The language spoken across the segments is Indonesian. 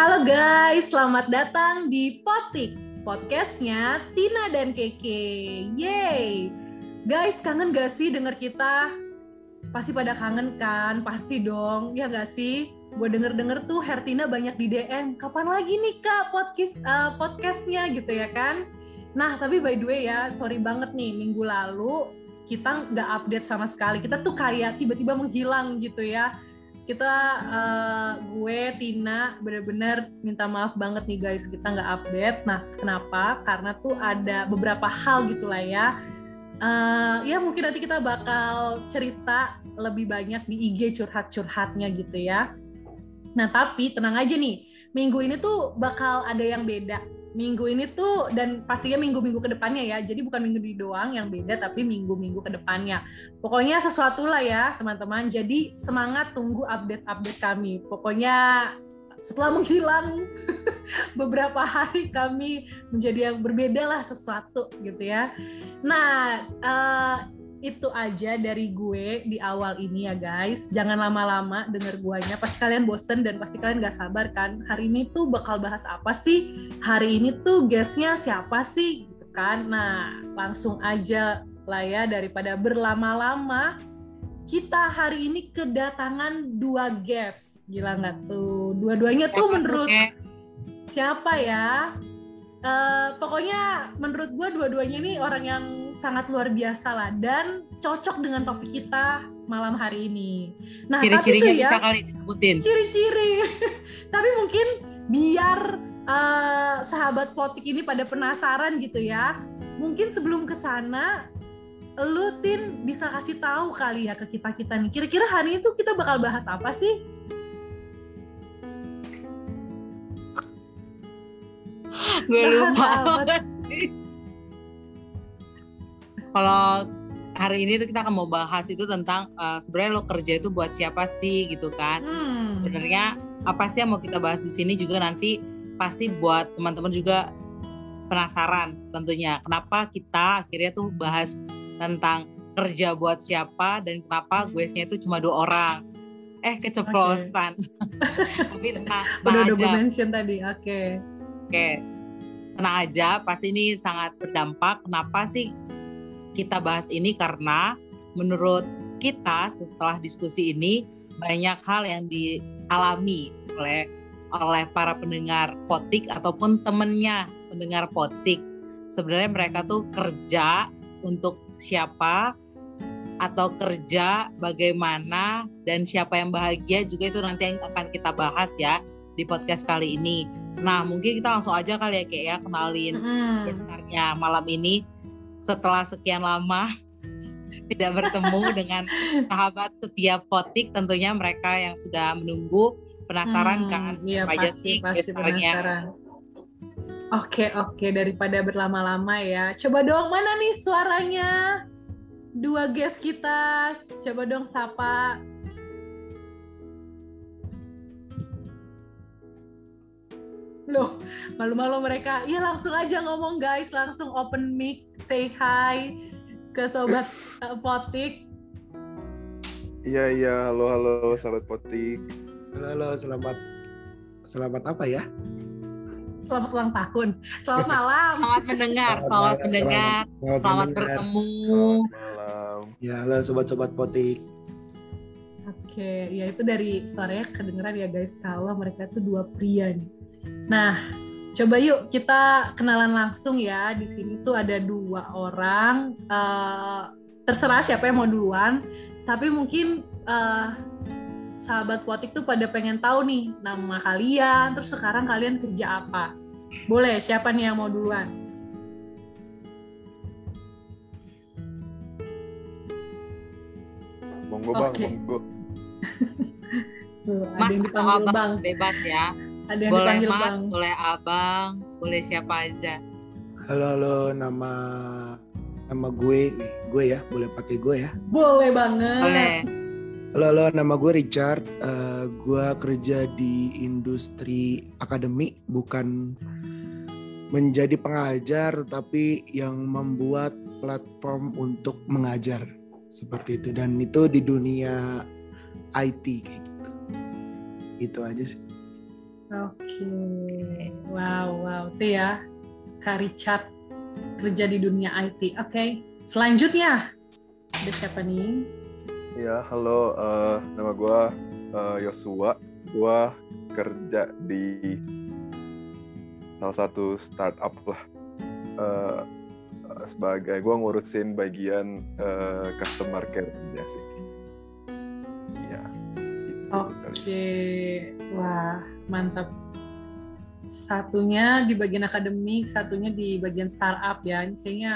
Halo guys, selamat datang di Potik, podcastnya Tina dan Keke. Yeay! Guys, kangen gak sih denger kita? Pasti pada kangen kan? Pasti dong, ya gak sih? Gue denger-denger tuh Hertina banyak di DM, kapan lagi nih kak podcast uh, podcastnya gitu ya kan? Nah, tapi by the way ya, sorry banget nih, minggu lalu kita nggak update sama sekali. Kita tuh kayak tiba-tiba menghilang gitu ya kita uh, gue Tina bener-bener minta maaf banget nih guys. Kita nggak update. Nah kenapa? Karena tuh ada beberapa hal gitulah ya. Uh, ya mungkin nanti kita bakal cerita lebih banyak di IG curhat-curhatnya gitu ya. Nah tapi tenang aja nih. Minggu ini tuh bakal ada yang beda minggu ini tuh dan pastinya minggu-minggu ke depannya ya. Jadi bukan minggu ini doang yang beda tapi minggu-minggu ke depannya pokoknya sesuatu lah ya teman-teman. Jadi semangat tunggu update-update kami. Pokoknya setelah menghilang beberapa hari kami menjadi yang berbeda lah sesuatu gitu ya. Nah uh, itu aja dari gue di awal ini ya guys. Jangan lama-lama denger guanya. Pasti kalian bosen dan pasti kalian gak sabar kan. Hari ini tuh bakal bahas apa sih? Hari ini tuh guestnya siapa sih? Gitu kan. Nah langsung aja lah ya daripada berlama-lama. Kita hari ini kedatangan dua guest. Gila nggak tuh? Dua-duanya tuh menurut siapa ya? Uh, pokoknya menurut gue dua-duanya ini orang yang sangat luar biasa lah dan cocok dengan topik kita malam hari ini. Nah, ciri-cirinya ya, bisa kali disebutin. Ciri-ciri. tapi mungkin biar uh, sahabat potik ini pada penasaran gitu ya. Mungkin sebelum ke sana lu Tin bisa kasih tahu kali ya ke kita-kita nih. Kira-kira hari itu kita bakal bahas apa sih? gue lupa kalau hari ini tuh kita akan mau bahas itu tentang uh, sebenarnya lo kerja itu buat siapa sih gitu kan hmm. sebenarnya apa sih yang mau kita bahas di sini juga nanti pasti buat teman-teman juga penasaran tentunya kenapa kita akhirnya tuh bahas tentang kerja buat siapa dan kenapa gue nya itu cuma dua orang eh keceplosan okay. tapi nah, nah udah aja. mention tadi oke okay. oke okay tenang aja pasti ini sangat berdampak kenapa sih kita bahas ini karena menurut kita setelah diskusi ini banyak hal yang dialami oleh oleh para pendengar potik ataupun temennya pendengar potik sebenarnya mereka tuh kerja untuk siapa atau kerja bagaimana dan siapa yang bahagia juga itu nanti yang akan kita bahas ya di podcast kali ini. Nah, mungkin kita langsung aja kali ya kayak ya kenalin mm. malam ini setelah sekian lama tidak bertemu dengan sahabat setiap potik tentunya mereka yang sudah menunggu penasaran hmm, kan iya, apa aja sih pasti penasaran. Oke oke daripada berlama-lama ya. Coba dong mana nih suaranya dua guest kita. Coba dong sapa loh malu-malu mereka. Ya langsung aja ngomong guys. Langsung open mic say hi ke sobat uh, potik. Iya iya. Halo halo sobat potik. Halo halo. Selamat selamat apa ya? Selamat ulang tahun. Selamat malam. Selamat mendengar selamat, selamat mendengar. Selamat, selamat bertemu. Selamat malam ya halo sobat-sobat potik. Oke, ya itu dari suaranya kedengeran ya guys. Kalau mereka tuh dua pria nih Nah, coba yuk kita kenalan langsung ya. Di sini tuh ada dua orang. Uh, terserah siapa yang mau duluan. Tapi mungkin uh, sahabat potik tuh pada pengen tahu nih nama kalian. Terus sekarang kalian kerja apa? Boleh, siapa nih yang mau duluan? Monggo bang, okay. monggo. Mas atau abang bebas ya. Ada yang boleh mas, bang. boleh abang, boleh siapa aja. Halo halo, nama nama gue gue ya, boleh pakai gue ya? Boleh banget. Boleh. Halo halo, nama gue Richard. Uh, gue kerja di industri akademik, bukan menjadi pengajar, tapi yang membuat platform untuk mengajar seperti itu. Dan itu di dunia IT kayak gitu. Itu aja sih. Oke. Wow, wow. Itu ya Kak Richard kerja di dunia IT. Oke. Selanjutnya ada siapa nih? Ya, halo. eh, nama gue Yosua. Gue kerja di salah satu startup lah. Eh, eh, sebagai gue ngurusin bagian eh, customer care-nya sih. Iya. gitu. Oke. Wah, mantap. Satunya di bagian akademik, satunya di bagian startup ya. Ini Kayaknya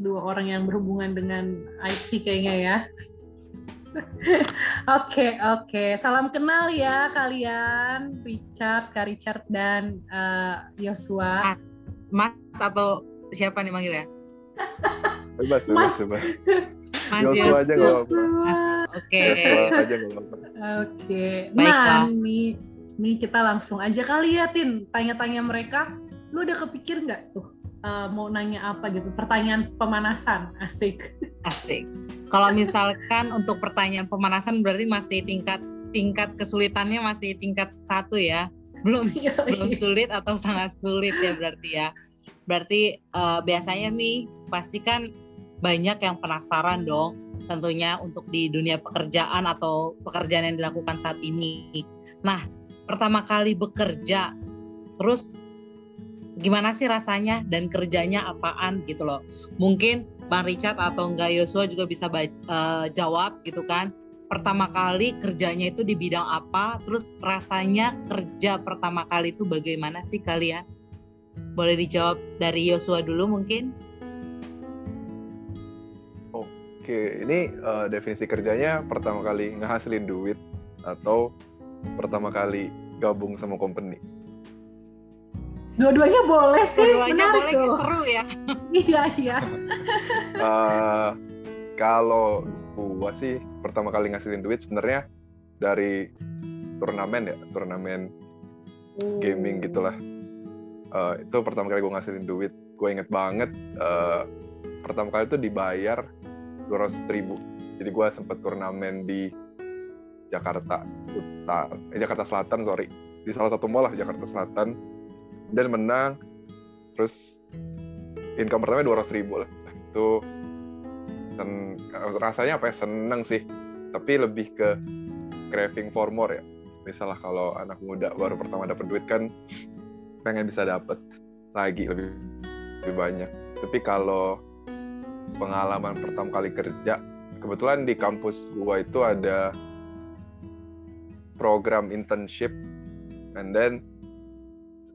dua orang yang berhubungan dengan IT kayaknya ya. Oke, oke. Salam kenal ya kalian, Richard, Kak Richard dan eh, Yosua. Mas, Mas atau siapa nih manggil ya? Bebas, Mas. bebas, bebas. Mas Yosua Yos. aja nggak apa-apa. Oke. Oke. Nah, nih kita langsung aja kali ya, Tin. Tanya-tanya mereka. Lu udah kepikir nggak tuh eh, mau nanya apa gitu? Pertanyaan pemanasan, asik. Asik. Kalau misalkan untuk pertanyaan pemanasan berarti masih tingkat tingkat kesulitannya masih tingkat satu ya. Belum belum sulit atau sangat sulit ya berarti ya. Berarti eh, biasanya nih pasti kan banyak yang penasaran dong tentunya untuk di dunia pekerjaan atau pekerjaan yang dilakukan saat ini. Nah, pertama kali bekerja terus gimana sih rasanya dan kerjanya apaan gitu loh. Mungkin Bang Richard atau enggak Yosua juga bisa eh, jawab gitu kan. Pertama kali kerjanya itu di bidang apa, terus rasanya kerja pertama kali itu bagaimana sih kalian? Boleh dijawab dari Yosua dulu mungkin? Oke, ini eh, definisi kerjanya pertama kali ngehasilin duit atau pertama kali gabung sama company. Dua-duanya boleh sih, menarik boleh tuh. seru ya. Iya, iya. Eh, kalau gua sih pertama kali ngasilin duit sebenarnya dari turnamen ya, turnamen gaming gitulah. Eh, itu pertama kali gue ngasilin duit. Gue inget banget eh, pertama kali itu dibayar 200 ribu. Jadi gue sempet turnamen di Jakarta eh, Jakarta Selatan sorry, di salah satu mall lah Jakarta Selatan dan menang. Terus income pertamanya 200 ribu lah. Itu sen- rasanya apa ya seneng sih, tapi lebih ke craving for more ya. Misalnya kalau anak muda baru pertama dapat duit kan pengen bisa dapat lagi lebih lebih banyak. Tapi kalau pengalaman pertama kali kerja, kebetulan di kampus gua itu ada program internship, and then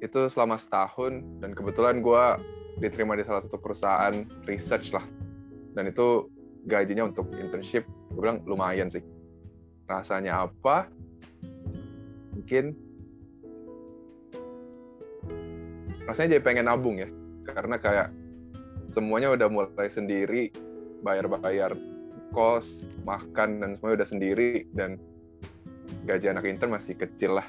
itu selama setahun dan kebetulan gua diterima di salah satu perusahaan research lah, dan itu gajinya untuk internship, gue bilang lumayan sih. Rasanya apa? Mungkin rasanya jadi pengen nabung ya karena kayak semuanya udah mulai sendiri bayar-bayar kos makan dan semuanya udah sendiri dan gaji anak intern masih kecil lah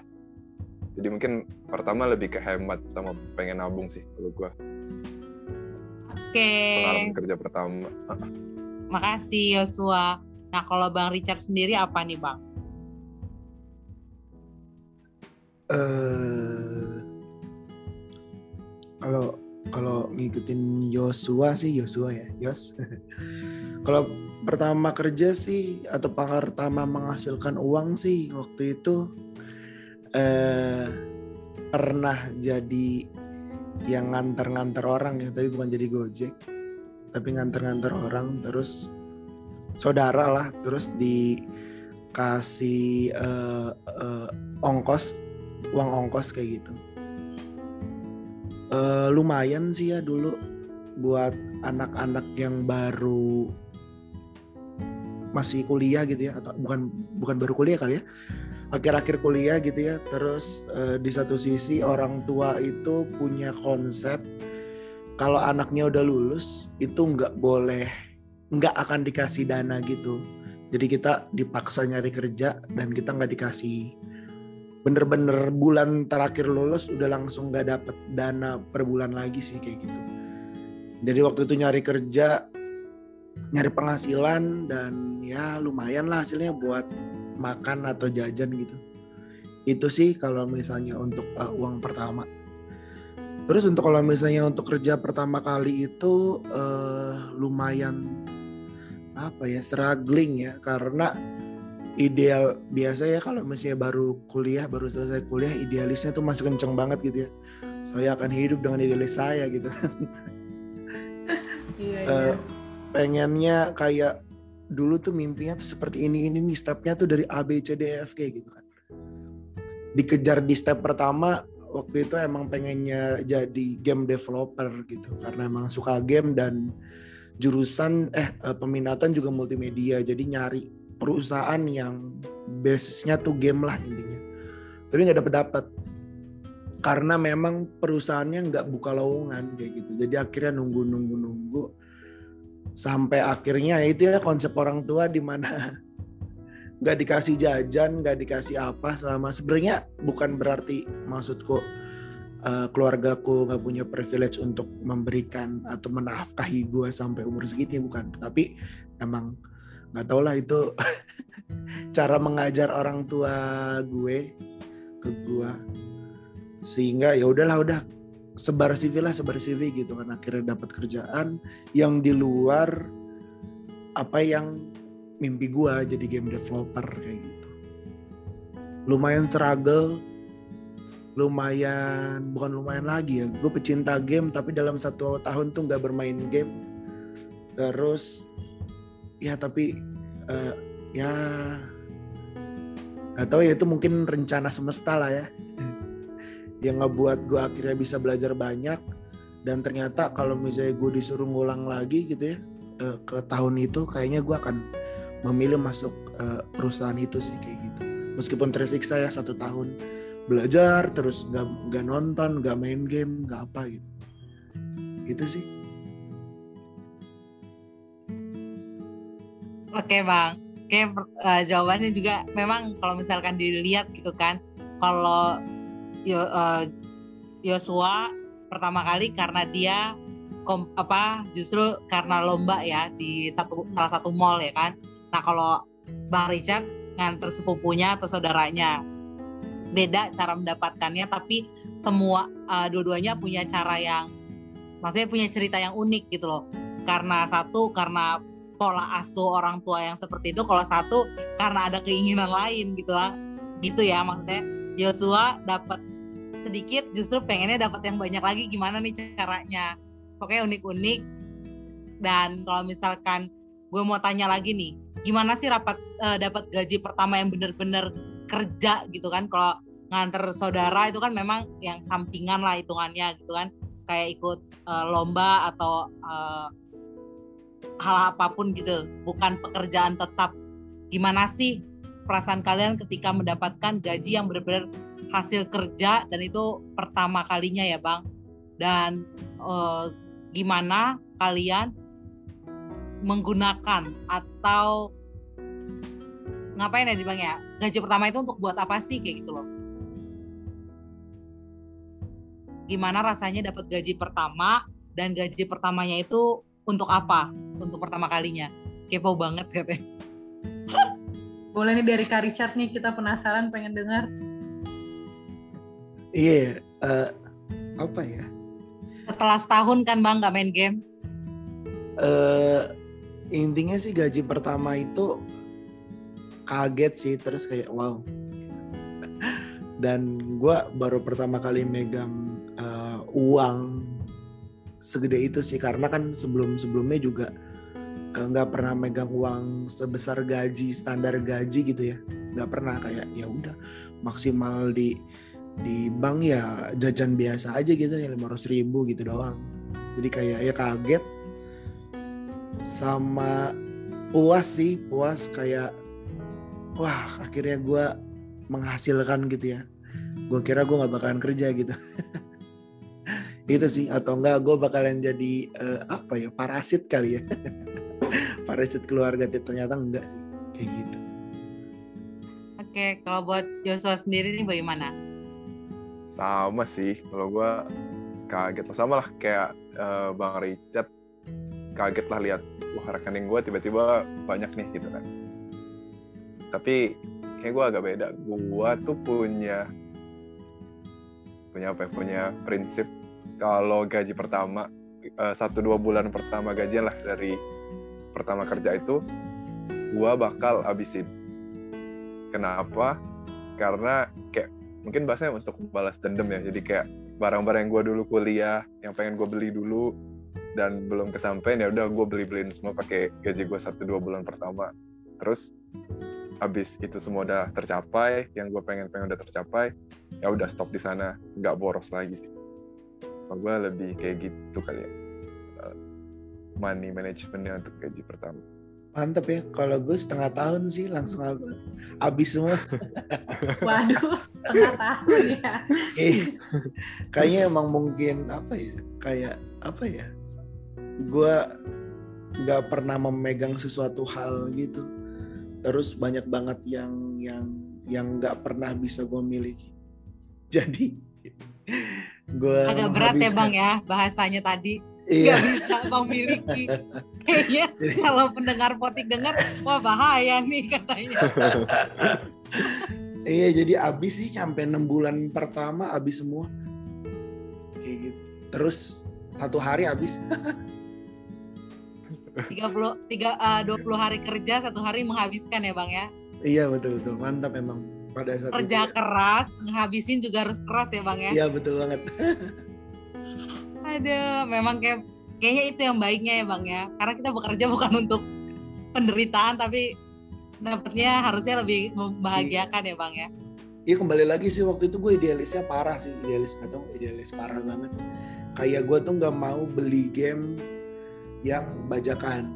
jadi mungkin pertama lebih ke hemat sama pengen nabung sih kalau gua Oke. pengalaman kerja pertama Makasih Yosua. Nah, kalau Bang Richard sendiri apa nih, Bang? eh kalau kalau ngikutin Yosua sih Yosua ya Yos kalau pertama kerja sih atau pertama menghasilkan uang sih waktu itu eh pernah jadi yang nganter-nganter orang ya tapi bukan jadi gojek. Tapi nganter-nganter orang terus saudara lah terus dikasih eh, eh, ongkos uang ongkos kayak gitu. Eh, lumayan sih ya dulu buat anak-anak yang baru masih kuliah gitu ya atau bukan bukan baru kuliah kali ya. Akhir-akhir kuliah gitu ya terus eh, di satu sisi orang tua itu punya konsep kalau anaknya udah lulus itu nggak boleh nggak akan dikasih dana gitu. Jadi kita dipaksa nyari kerja dan kita nggak dikasih. Bener-bener bulan terakhir lulus udah langsung nggak dapet dana per bulan lagi sih kayak gitu. Jadi waktu itu nyari kerja nyari penghasilan dan ya lumayan lah hasilnya buat makan atau jajan gitu. Itu sih kalau misalnya untuk uh, uang pertama. Terus untuk kalau misalnya untuk kerja pertama kali itu uh, lumayan apa ya struggling ya. Karena ideal biasa ya kalau misalnya baru kuliah baru selesai kuliah idealisnya tuh masih kenceng banget gitu ya. Saya akan hidup dengan idealis saya gitu iya, uh, iya. Pengennya kayak dulu tuh mimpinya tuh seperti ini ini nih stepnya tuh dari A B C D E F G gitu kan. Dikejar di step pertama waktu itu emang pengennya jadi game developer gitu karena emang suka game dan jurusan eh, eh peminatan juga multimedia jadi nyari perusahaan yang basisnya tuh game lah intinya. Tapi nggak dapet dapet karena memang perusahaannya nggak buka lowongan kayak gitu. Jadi akhirnya nunggu nunggu nunggu sampai akhirnya ya itu ya konsep orang tua di mana nggak dikasih jajan nggak dikasih apa selama sebenarnya bukan berarti maksudku uh, keluargaku nggak punya privilege untuk memberikan atau menafkahi gue sampai umur segini bukan. Tapi emang nggak tau lah itu cara mengajar orang tua gue ke gue sehingga ya udahlah udah sebar CV lah sebar CV gitu kan. Akhirnya dapat kerjaan yang di luar apa yang mimpi gue jadi game developer kayak gitu. Lumayan struggle lumayan bukan lumayan lagi ya. Gue pecinta game tapi dalam satu tahun tuh nggak bermain game. Terus ya tapi uh, ya tahu ya itu mungkin rencana semesta lah ya yang ngebuat gue akhirnya bisa belajar banyak. Dan ternyata kalau misalnya gue disuruh ngulang lagi gitu ya uh, ke tahun itu kayaknya gue akan memilih masuk uh, perusahaan itu sih kayak gitu. Meskipun tersiksa ya satu tahun belajar terus nggak nggak nonton nggak main game nggak apa gitu. Itu sih. Oke bang. Oke uh, jawabannya juga memang kalau misalkan dilihat gitu kan kalau Yosua pertama kali karena dia kom, apa justru karena lomba ya di satu salah satu mall ya kan. Nah kalau bang Richard nganter sepupunya atau saudaranya. Beda cara mendapatkannya tapi semua uh, dua-duanya punya cara yang maksudnya punya cerita yang unik gitu loh. Karena satu karena pola asuh orang tua yang seperti itu kalau satu karena ada keinginan lain gitu lah. Gitu ya maksudnya. Yosua dapat sedikit justru pengennya dapat yang banyak lagi gimana nih caranya? Pokoknya unik-unik. Dan kalau misalkan gue mau tanya lagi nih gimana sih rapat uh, dapat gaji pertama yang bener-bener kerja gitu kan? Kalau nganter saudara itu kan memang yang sampingan lah hitungannya gitu kan. Kayak ikut uh, lomba atau uh, hal apa pun gitu. Bukan pekerjaan tetap. Gimana sih perasaan kalian ketika mendapatkan gaji yang benar-benar hasil kerja dan itu pertama kalinya ya bang? Dan uh, gimana kalian menggunakan atau ngapain ya di bang ya? Gaji pertama itu untuk buat apa sih kayak gitu loh. Gimana rasanya dapat gaji pertama dan gaji pertamanya itu untuk apa? Untuk pertama kalinya. Kepo banget katanya boleh nih dari Kak Richard nih kita penasaran pengen dengar. Iya yeah, uh, apa ya? Setelah setahun kan bang nggak main game? Uh, intinya sih gaji pertama itu kaget sih terus kayak wow. Dan gue baru pertama kali megang uang segede itu sih karena kan sebelum sebelumnya juga nggak pernah megang uang sebesar gaji standar gaji gitu ya. Nggak pernah kayak ya udah maksimal di di bank ya jajan biasa aja gitu ya lima ratus ribu gitu doang. Jadi kayak ya kaget. Sama puas sih puas kayak wah akhirnya gue menghasilkan gitu ya. Gue kira gue nggak bakalan kerja gitu. Gitu sih atau enggak gue bakalan jadi uh, apa ya parasit kali ya parasit keluarga ternyata enggak sih kayak gitu. Oke kalau buat Joshua sendiri nih bagaimana? Sama sih kalau gue kaget. Sama lah kayak uh, bang Richard kaget lah lihat wah rekening gue tiba-tiba banyak nih gitu kan. Tapi kayak gue agak beda. Gue tuh punya punya apa ya punya prinsip kalau gaji pertama eh, satu dua bulan pertama gajian lah dari pertama kerja itu gue bakal habisin kenapa? Karena kayak mungkin bahasanya untuk balas dendam ya. Jadi kayak barang-barang yang gue dulu kuliah yang pengen gue beli dulu dan belum kesampaian ya udah gue beli beliin semua pakai gaji gue satu dua bulan pertama. Terus habis itu semua udah tercapai yang gue pengen pengen udah tercapai ya udah stop di sana. Nggak boros lagi sih. Gue lebih kayak gitu kali ya money managementnya untuk gaji pertama Mantep ya. Kalau gue setengah tahun sih langsung hab- habis semua. Waduh, setengah tahun ya. Eh, Kayaknya emang mungkin apa ya? Kayak apa ya? Gue nggak pernah memegang sesuatu hal gitu. Terus banyak banget yang yang yang nggak pernah bisa gue miliki. Jadi gue Agak berat ya bang ya bahasanya tadi. Iya. Gak bisa bang miliki. Kayaknya kalau pendengar potik dengar, wah bahaya nih katanya. Iya jadi abis sih sampai enam bulan pertama abis semua kayak gitu. Terus satu hari abis. 30 tiga, eh, 20 hari kerja satu hari menghabiskan ya bang ya. iya betul betul mantap emang pada saat Kerja itu. keras, ngehabisin juga harus keras ya bang ya. Iya betul banget. Aduh, memang kayak kayaknya itu yang baiknya ya bang ya. Karena kita bekerja bukan untuk penderitaan tapi dapatnya harusnya lebih membahagiakan ya bang ya. Iya kembali lagi sih waktu itu gue idealisnya parah sih idealis atau idealis parah banget. Kayak gue tuh nggak mau beli game yang bajakan.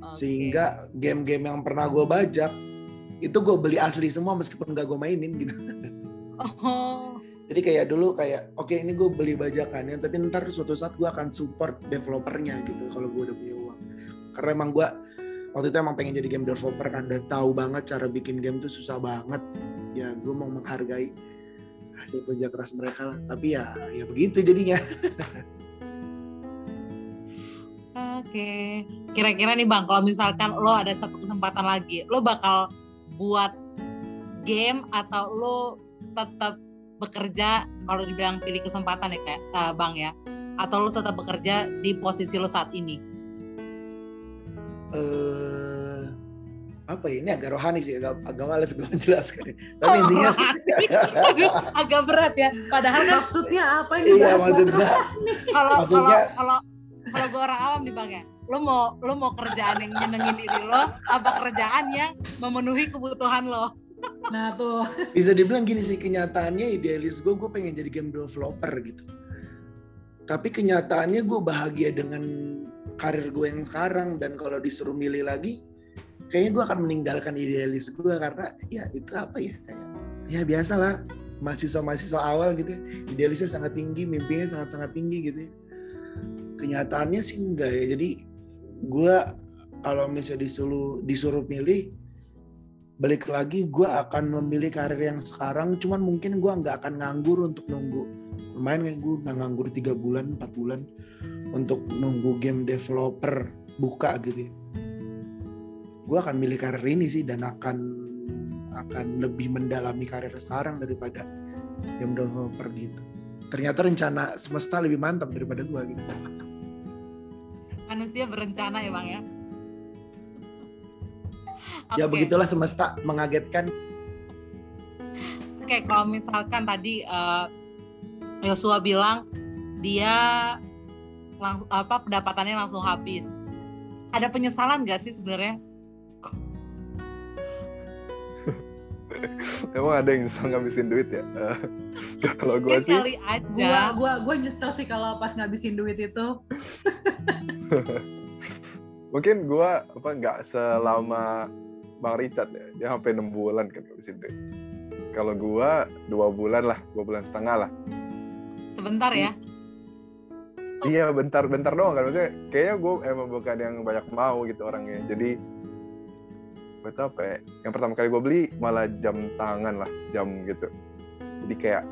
Oke. Sehingga game-game yang pernah gue bajak itu gue beli asli semua meskipun gak gue mainin gitu. Oh, Jadi kayak dulu kayak oke ini gue beli bajakannya tapi ntar suatu saat gue akan support developernya gitu kalau gue udah punya uang. Karena emang gue waktu itu emang pengen jadi game developer kan dan tahu banget cara bikin game tuh susah banget. Ya gue mau menghargai hasil kerja keras mereka lah. Tapi ya ya begitu jadinya. Oke. Kira-kira nih bang, kalau misalkan lo ada satu kesempatan lagi, lo bakal buat game atau lo tetap bekerja kalau dibilang pilih kesempatan ya kayak eh, bang ya, atau lo tetap bekerja di posisi lo saat ini? eh apa ya ini agak rohani sih agak, agak males gue menjelaskan. Tapi intinya Aduh, agak berat ya. Padahal kan Maksudnya apa ini? iya maksudnya kalau kalau Maksudnya- kalau kalau gue orang awam nih bang ya, lo mau lo mau kerjaan yang nyenengin diri lo, apa kerjaan yang memenuhi kebutuhan lo? Nah tuh, bisa dibilang gini sih kenyataannya idealis gue gue pengen jadi game developer gitu tapi kenyataannya gue bahagia dengan karir gue yang sekarang dan kalau disuruh milih lagi kayaknya gue akan meninggalkan idealis gue karena ya itu apa ya kayak ya biasa lah mahasiswa-mahasiswa awal gitu ya. idealisnya sangat tinggi mimpinya sangat-sangat tinggi gitu ya. kenyataannya sih enggak ya jadi gue kalau misalnya disuruh disuruh milih balik lagi gue akan memilih karir yang sekarang cuman mungkin gue nggak akan nganggur untuk nunggu. Lumayan kayak gue udah nganggur tiga bulan empat bulan untuk nunggu game developer buka gitu ya. Gue akan milih karir ini sih dan akan akan lebih mendalami karir sekarang daripada game developer gitu. Ternyata rencana semesta lebih mantap daripada gue gitu. Manusia berencana ya bang ya. Ya Oke. begitulah semesta mengagetkan Oke, kalau misalkan tadi eh, Yosua bilang dia langsung apa pendapatannya langsung habis. Ada penyesalan gak sih sebenarnya? emang ada yang bisa ngabisin duit ya Eh, kalau gue sih kali gua gua gua nyesel sih kalau pas ngabisin duit itu. mungkin gue apa nggak selama bang Richard ya dia sampai enam bulan kan ngabisin duit kalau gue dua bulan lah dua bulan setengah lah. Sebentar ya. iya bentar bentar doang kan. Maksudnya kayaknya gue emang bukan yang banyak mau gitu orangnya. Jadi buat apa ya yang pertama kali gue beli malah jam tangan lah jam gitu. Jadi kayak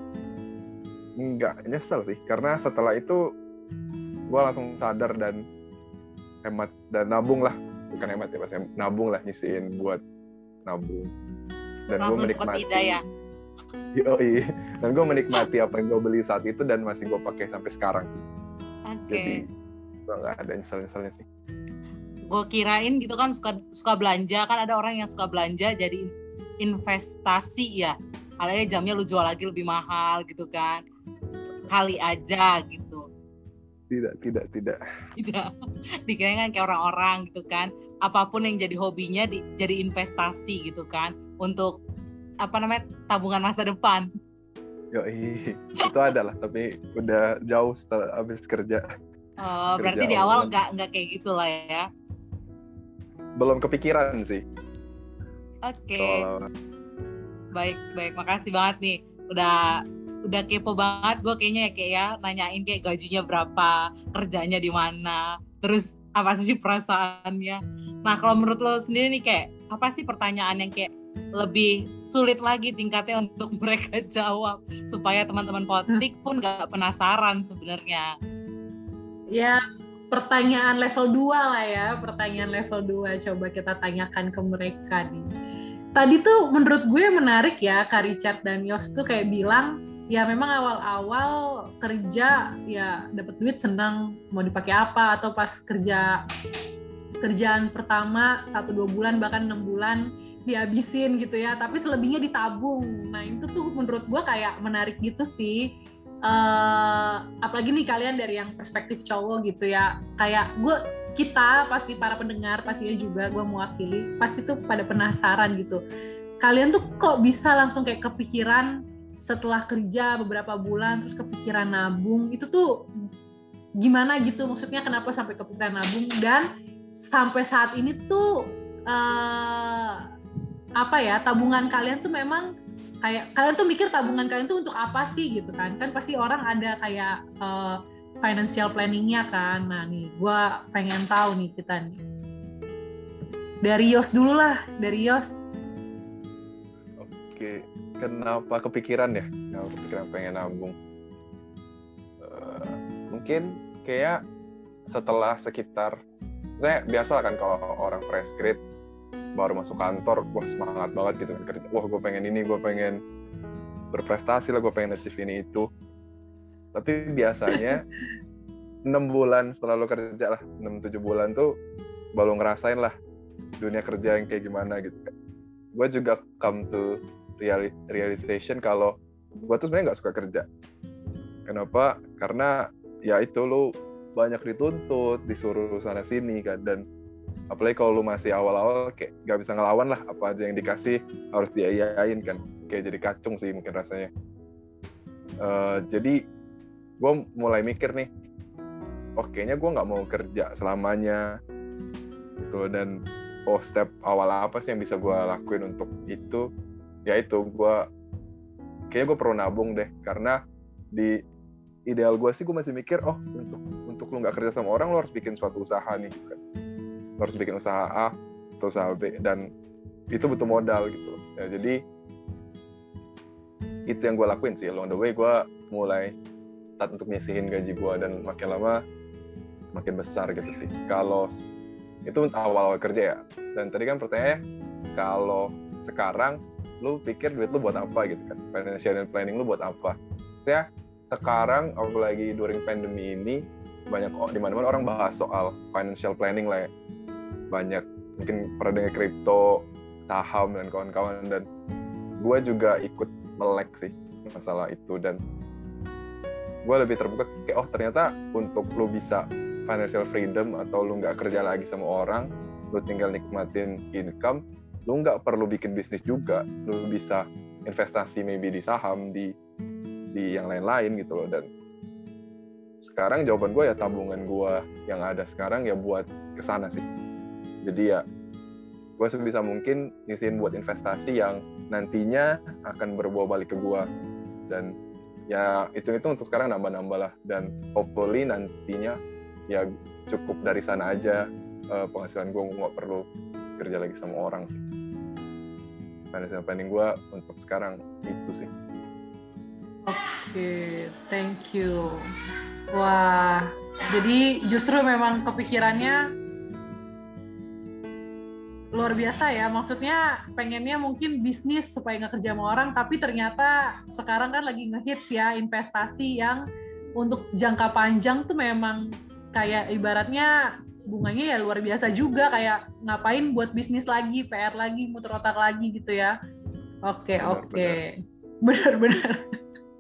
nggak nyesel sih. Karena setelah itu gue langsung sadar dan hemat dan nabung lah bukan hemat ya pas nabung lah nyisiin buat nabung. Dan gue menikmati hidayah Yoi. dan gue menikmati apa yang gue beli saat itu dan masih gue pakai sampai sekarang. Oke. Jadi gue nggak ada nyesel nyeselnya sih. Gue kirain gitu kan suka suka belanja. Kan ada orang yang suka belanja jadi in- investasi ya. Kalian jamnya lu jual lagi lebih mahal gitu kan. Kali aja gitu tidak tidak tidak. Tidak. Dikira kan kayak orang-orang gitu kan. Apa pun yang jadi hobinya di, jadi investasi gitu kan. Untuk apa namanya tabungan masa depan. Yoi. itu ada lah tapi udah jauh setelah habis kerja. Oh, berarti Kerja di awal nggak nggak kayak gitu lah ya? Belum kepikiran sih. Oke. Soal baik baik. Makasih banget nih. Udah udah kepo banget gue kayaknya ya kayak ya nanyain kayak gajinya berapa kerjanya di mana terus apa sih perasaannya. Nah kalau menurut lo sendiri nih kayak apa sih pertanyaan yang kayak lebih sulit lagi tingkatnya untuk mereka jawab supaya teman-teman potik pun nggak penasaran sebenarnya? Ya, pertanyaan level 2 lah ya, pertanyaan level 2 coba kita tanyakan ke mereka nih. Tadi tuh menurut gue menarik ya, Kak Richard dan Yos tuh kayak bilang, ya memang awal-awal kerja ya dapat duit senang mau dipakai apa atau pas kerja kerjaan pertama satu dua bulan bahkan enam bulan dihabisin gitu ya tapi selebihnya ditabung. Nah itu tuh menurut gue kayak menarik gitu sih. Eh apalagi nih kalian dari yang perspektif cowok gitu ya. Kayak gue kita pasti para pendengar pastinya juga gue mewakili pasti tuh pada penasaran gitu. Kalian tuh kok bisa langsung kayak kepikiran setelah kerja beberapa bulan terus kepikiran nabung itu tuh gimana gitu? Maksudnya kenapa sampai kepikiran nabung? Dan sampai saat ini tuh eh apa ya tabungan kalian tuh memang kayak kalian tuh mikir tabungan kalian tuh untuk apa sih gitu kan? Kan pasti orang ada kayak eh, financial planningnya kan. Nah nih gue pengen tahu nih kita nih. Dari Yos dulu lah dari Yos. Oke, kenapa kepikiran ya? Kenapa kepikiran pengen nabung? Eh, mungkin kayak setelah sekitar, saya biasa kan kalau orang fresh grade baru masuk kantor, wah semangat banget gitu kan kerja. Wah gue pengen ini, gue pengen berprestasi lah, gue pengen achieve ini itu. Tapi biasanya enam bulan setelah lo kerja lah, 6-7 bulan tuh baru ngerasain lah dunia kerja yang kayak gimana gitu kan. Gue juga come to reali- realization kalau gue tuh sebenarnya nggak suka kerja. Kenapa? Karena ya itu lo banyak dituntut, disuruh sana sini kan dan apalagi kalau lu masih awal-awal kayak nggak bisa ngelawan lah apa aja yang dikasih harus diayain kan kayak jadi kacung sih mungkin rasanya Eh, jadi gue mulai mikir nih oh kayaknya gue nggak mau kerja selamanya gitu dan oh step awal apa sih yang bisa gue lakuin untuk itu ya itu gue kayaknya gue perlu nabung deh karena di ideal gue sih gue masih mikir oh untuk untuk lu nggak kerja sama orang lu harus bikin suatu usaha nih kan. Lu harus bikin usaha A atau usaha B dan itu butuh modal gitu. Ya jadi itu yang gue lakuin sih. Along the way gue mulai start untuk nyisihin gaji gue dan makin lama makin besar gitu sih. Kalau itu awal-awal kerja ya. Dan tadi kan pertanyaannya kalau sekarang lu pikir duit lu buat apa gitu kan? Financial planning lu buat apa? Saya sekarang apalagi during pandemi ini banyak di mana-mana orang bahas soal financial planning lah ya. Banyak mungkin pernah dengar kripto saham dan kawan-kawan. Dan gue juga ikut melek sih masalah itu. Dan gue lebih terbuka kayak oh ternyata untuk lu bisa financial freedom atau lu nggak kerja lagi sama orang lu tinggal nikmatin income lu nggak perlu bikin bisnis juga. Lu bisa investasi maybe di saham di di yang lain-lain gitu loh. Dan sekarang jawaban gue ya tabungan gue yang ada sekarang ya buat ke sana sih. Jadi ya gue sebisa mungkin ngisiin buat investasi yang nantinya akan berbuah balik ke gue dan ya itu itu untuk sekarang nambah-nambah lah. Dan hopefully nantinya ya cukup dari sana aja eh, penghasilan gue nggak perlu kerja lagi sama orang sih financial planning gue untuk sekarang itu sih Oke, thank you. Wah, jadi justru memang kepikirannya luar biasa ya. Maksudnya pengennya mungkin bisnis supaya nggak kerja sama orang, tapi ternyata sekarang kan lagi ngehits ya investasi yang untuk jangka panjang tuh memang kayak ibaratnya bunganya ya luar biasa juga kayak ngapain buat bisnis lagi, PR lagi, muter otak lagi gitu ya. Oke, oke. Benar-benar.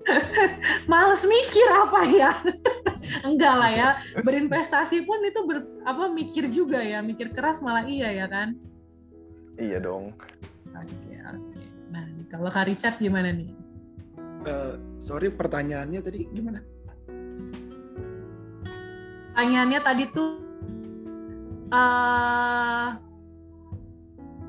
Males mikir apa ya? Enggak lah ya. Berinvestasi pun itu ber, apa mikir juga ya, mikir keras malah iya ya kan? Iya dong. Oke, oke. Nah, kalau Kak Richard gimana nih? Uh, sorry pertanyaannya tadi gimana? Pertanyaannya tadi tuh uh,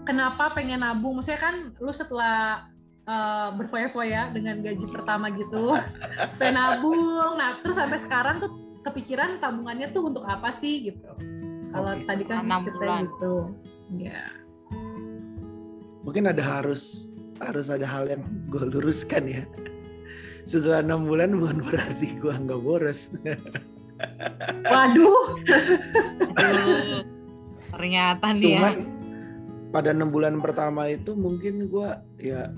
kenapa pengen nabung? Maksudnya kan lu setelah uh, berfoya-foya dengan gaji pertama gitu, pengen nabung. Nah, terus sampai sekarang tuh kepikiran tabungannya tuh untuk apa sih gitu? Kalau okay. tadi kan cerita gitu, ya. Mungkin ada harus harus ada hal yang gue luruskan ya. Setelah enam bulan bukan berarti gue nggak boros. Waduh. Ternyata nih ya. pada enam bulan pertama itu mungkin gue ya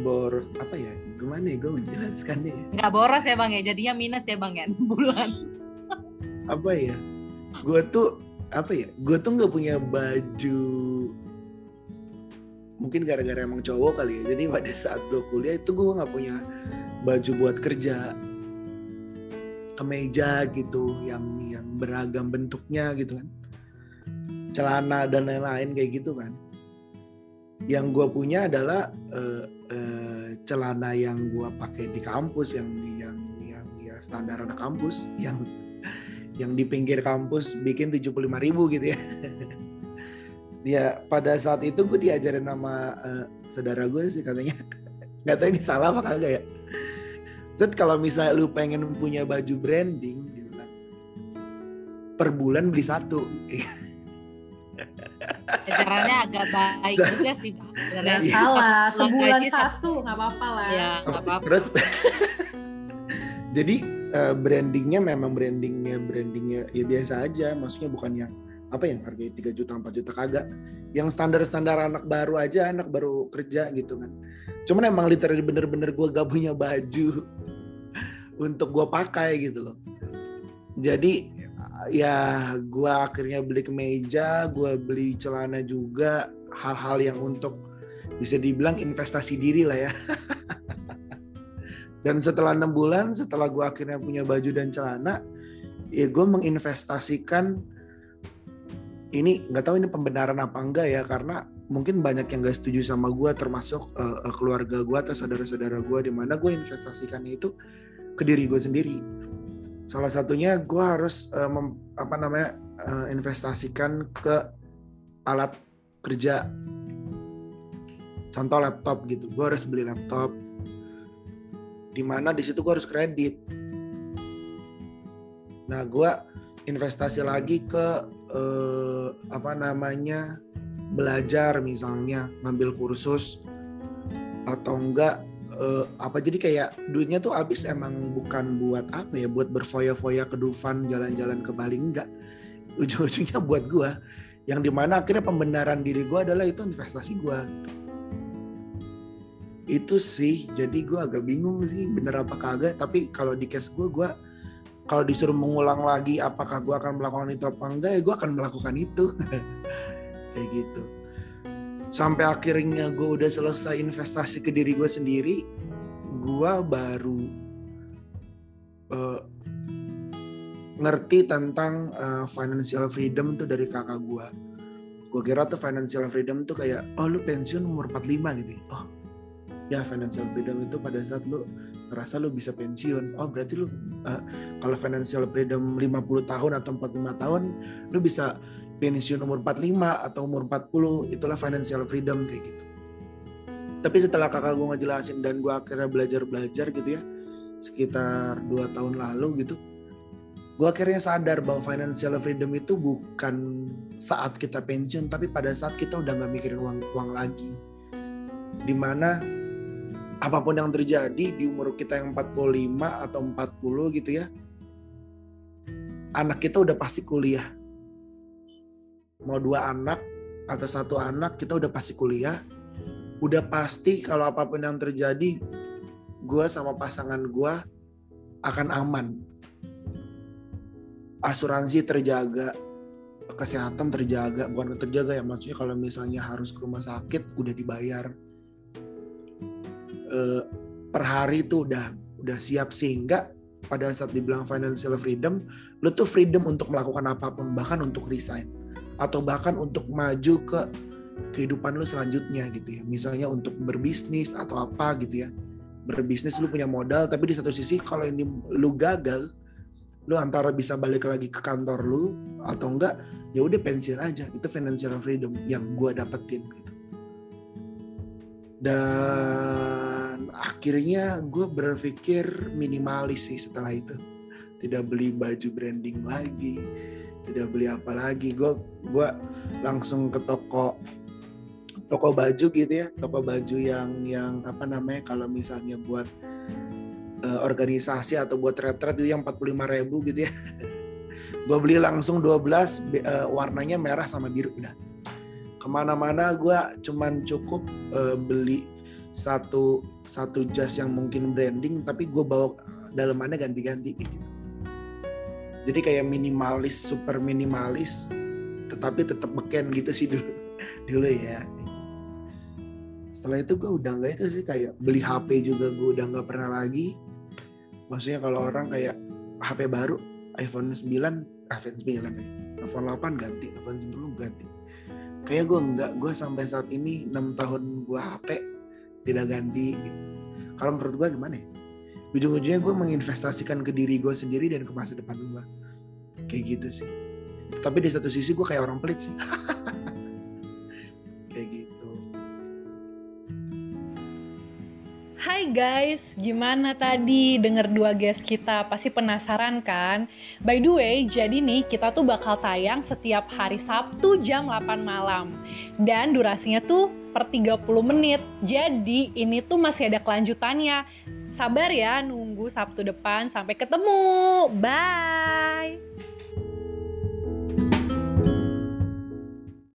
boros apa ya gimana ya gue menjelaskannya ya. nggak boros ya bang ya? Jadinya minus ya bang ya enam bulan. Apa ya? Gue tuh apa ya gue tuh nggak punya baju. Mungkin gara-gara emang cowok kali ya jadi pada saat gue kuliah itu gue nggak punya baju buat kerja. Kemeja gitu yang yang beragam bentuknya gitu kan celana dan lain-lain kayak gitu kan. Yang gue punya adalah uh, uh, celana yang gue pakai di kampus yang yang yang ya standar anak kampus yang yang di pinggir kampus bikin tujuh puluh lima ribu gitu ya. Ya pada saat itu gue diajarin sama uh, saudara gue sih katanya. Nggak tahu ini salah apa kagak ya. Terus kalau misalnya lu pengen punya baju branding gitu kan per bulan beli satu caranya agak baik juga sih sebenarnya. Salah sebulan satu. nggak apa-apa lah. Ya nggak apa-apa. terus? Jadi uh, brandingnya memang brandingnya brandingnya ya biasa aja. Maksudnya bukan yang apa yang harganya 3 juta 4 juta kagak. Yang standar-standar anak baru aja anak baru kerja gitu kan. Cuman emang literally bener-bener gue gak punya baju untuk gue pakai gitu loh. Jadi ya gue akhirnya beli kemeja gue beli celana juga hal-hal yang untuk bisa dibilang investasi diri lah ya. Dan setelah enam bulan setelah gue akhirnya punya baju dan celana ya gue menginvestasikan ini nggak tahu ini pembenaran apa enggak ya karena mungkin banyak yang gak setuju sama gue termasuk uh, keluarga gue atau saudara-saudara gue di mana gue investasikannya itu ke diri gue sendiri salah satunya gue harus uh, mem, apa namanya uh, investasikan ke alat kerja. Contoh laptop gitu gue harus beli laptop. Di mana di situ gue harus kredit. Nah gue investasi lagi ke eh, apa namanya belajar misalnya ngambil kursus atau enggak eh, apa jadi kayak duitnya tuh habis emang bukan buat apa ya buat berfoya-foya ke Dufan jalan-jalan ke Bali enggak. Ujung-ujungnya buat gua yang di mana akhirnya pembenaran diri gua adalah itu investasi gua itu sih jadi gua agak bingung sih bener apa kagak tapi kalau di case gua gua kalau disuruh mengulang lagi apakah gue akan melakukan itu apa enggak ya gue akan melakukan itu. Kayak gitu sampai akhirnya gue udah selesai investasi ke diri gue sendiri gue baru uh, ngerti tentang uh, financial freedom tuh dari kakak gue gue kira tuh financial freedom tuh kayak oh lu pensiun umur 45 gitu ya. oh ya financial freedom itu pada saat lu ngerasa lu bisa pensiun. Oh berarti lu uh, kalau financial freedom 50 tahun atau 45 tahun lu bisa pensiun umur 45 atau umur 40 itulah financial freedom kayak gitu. Tapi setelah kakak gue ngejelasin dan gue akhirnya belajar-belajar gitu ya sekitar dua tahun lalu gitu gue akhirnya sadar bahwa financial freedom itu bukan saat kita pensiun tapi pada saat kita udah nggak mikirin uang uang lagi. Di mana apa pun yang terjadi di umur kita yang 45 atau 40 gitu ya anak kita udah pasti kuliah. Mau dua anak atau satu anak kita udah pasti kuliah. Udah pasti kalau apa pun yang terjadi gue sama pasangan gue akan aman. Asuransi terjaga kesehatan terjaga bukan terjaga ya maksudnya kalau misalnya harus ke rumah sakit udah dibayar uh, per hari itu udah udah siap. Sehingga pada saat dibilang financial freedom lo tuh freedom untuk melakukan apa pun bahkan untuk resign. Atau bahkan untuk maju ke kehidupan lo selanjutnya gitu ya. Misalnya untuk berbisnis atau apa gitu ya. Berbisnis lu punya modal tapi di satu sisi kalau ini lu gagal lu antara bisa balik lagi ke kantor lu atau enggak ya udah pensiun aja. Itu financial freedom yang gue dapetin gitu. Dan akhirnya gue berpikir minimalis sih setelah itu. Tidak beli baju branding lagi tidak beli apa lagi. Gue gue langsung ke toko toko baju gitu ya. Toko baju yang yang apa namanya kalau misalnya buat uh, organisasi atau buat retret itu yang 45 ribu gitu ya. Gue beli langsung 12 uh, eh, warnanya merah sama biru. Udah. Ke mana-mana gue cuman cukup uh, beli satu satu jas yang mungkin branding tapi gue bawa dalamannya ganti-ganti gitu. Jadi kayak minimalis super minimalis tetapi tetap beken gitu sih dulu dulu ya. Setelah itu gue udah nggak itu sih kayak beli HP juga gue udah nggak pernah lagi. Maksudnya kalau orang kayak HP baru iPhone 9 iPhone 9 ya iPhone 8 ganti iPhone 10 ganti. Kayak gue enggak gue sampai saat ini 6 tahun gue HP tidak ganti kalau menurut gue gimana ya ujung-ujungnya gue menginvestasikan ke diri gue sendiri dan ke masa depan gue kayak gitu sih tapi di satu sisi gue kayak orang pelit sih Hai guys, gimana tadi denger dua guest kita? Pasti penasaran kan? By the way, jadi nih kita tuh bakal tayang setiap hari Sabtu jam 8 malam. Dan durasinya tuh per 30 menit. Jadi ini tuh masih ada kelanjutannya. Sabar ya nunggu Sabtu depan. Sampai ketemu. Bye.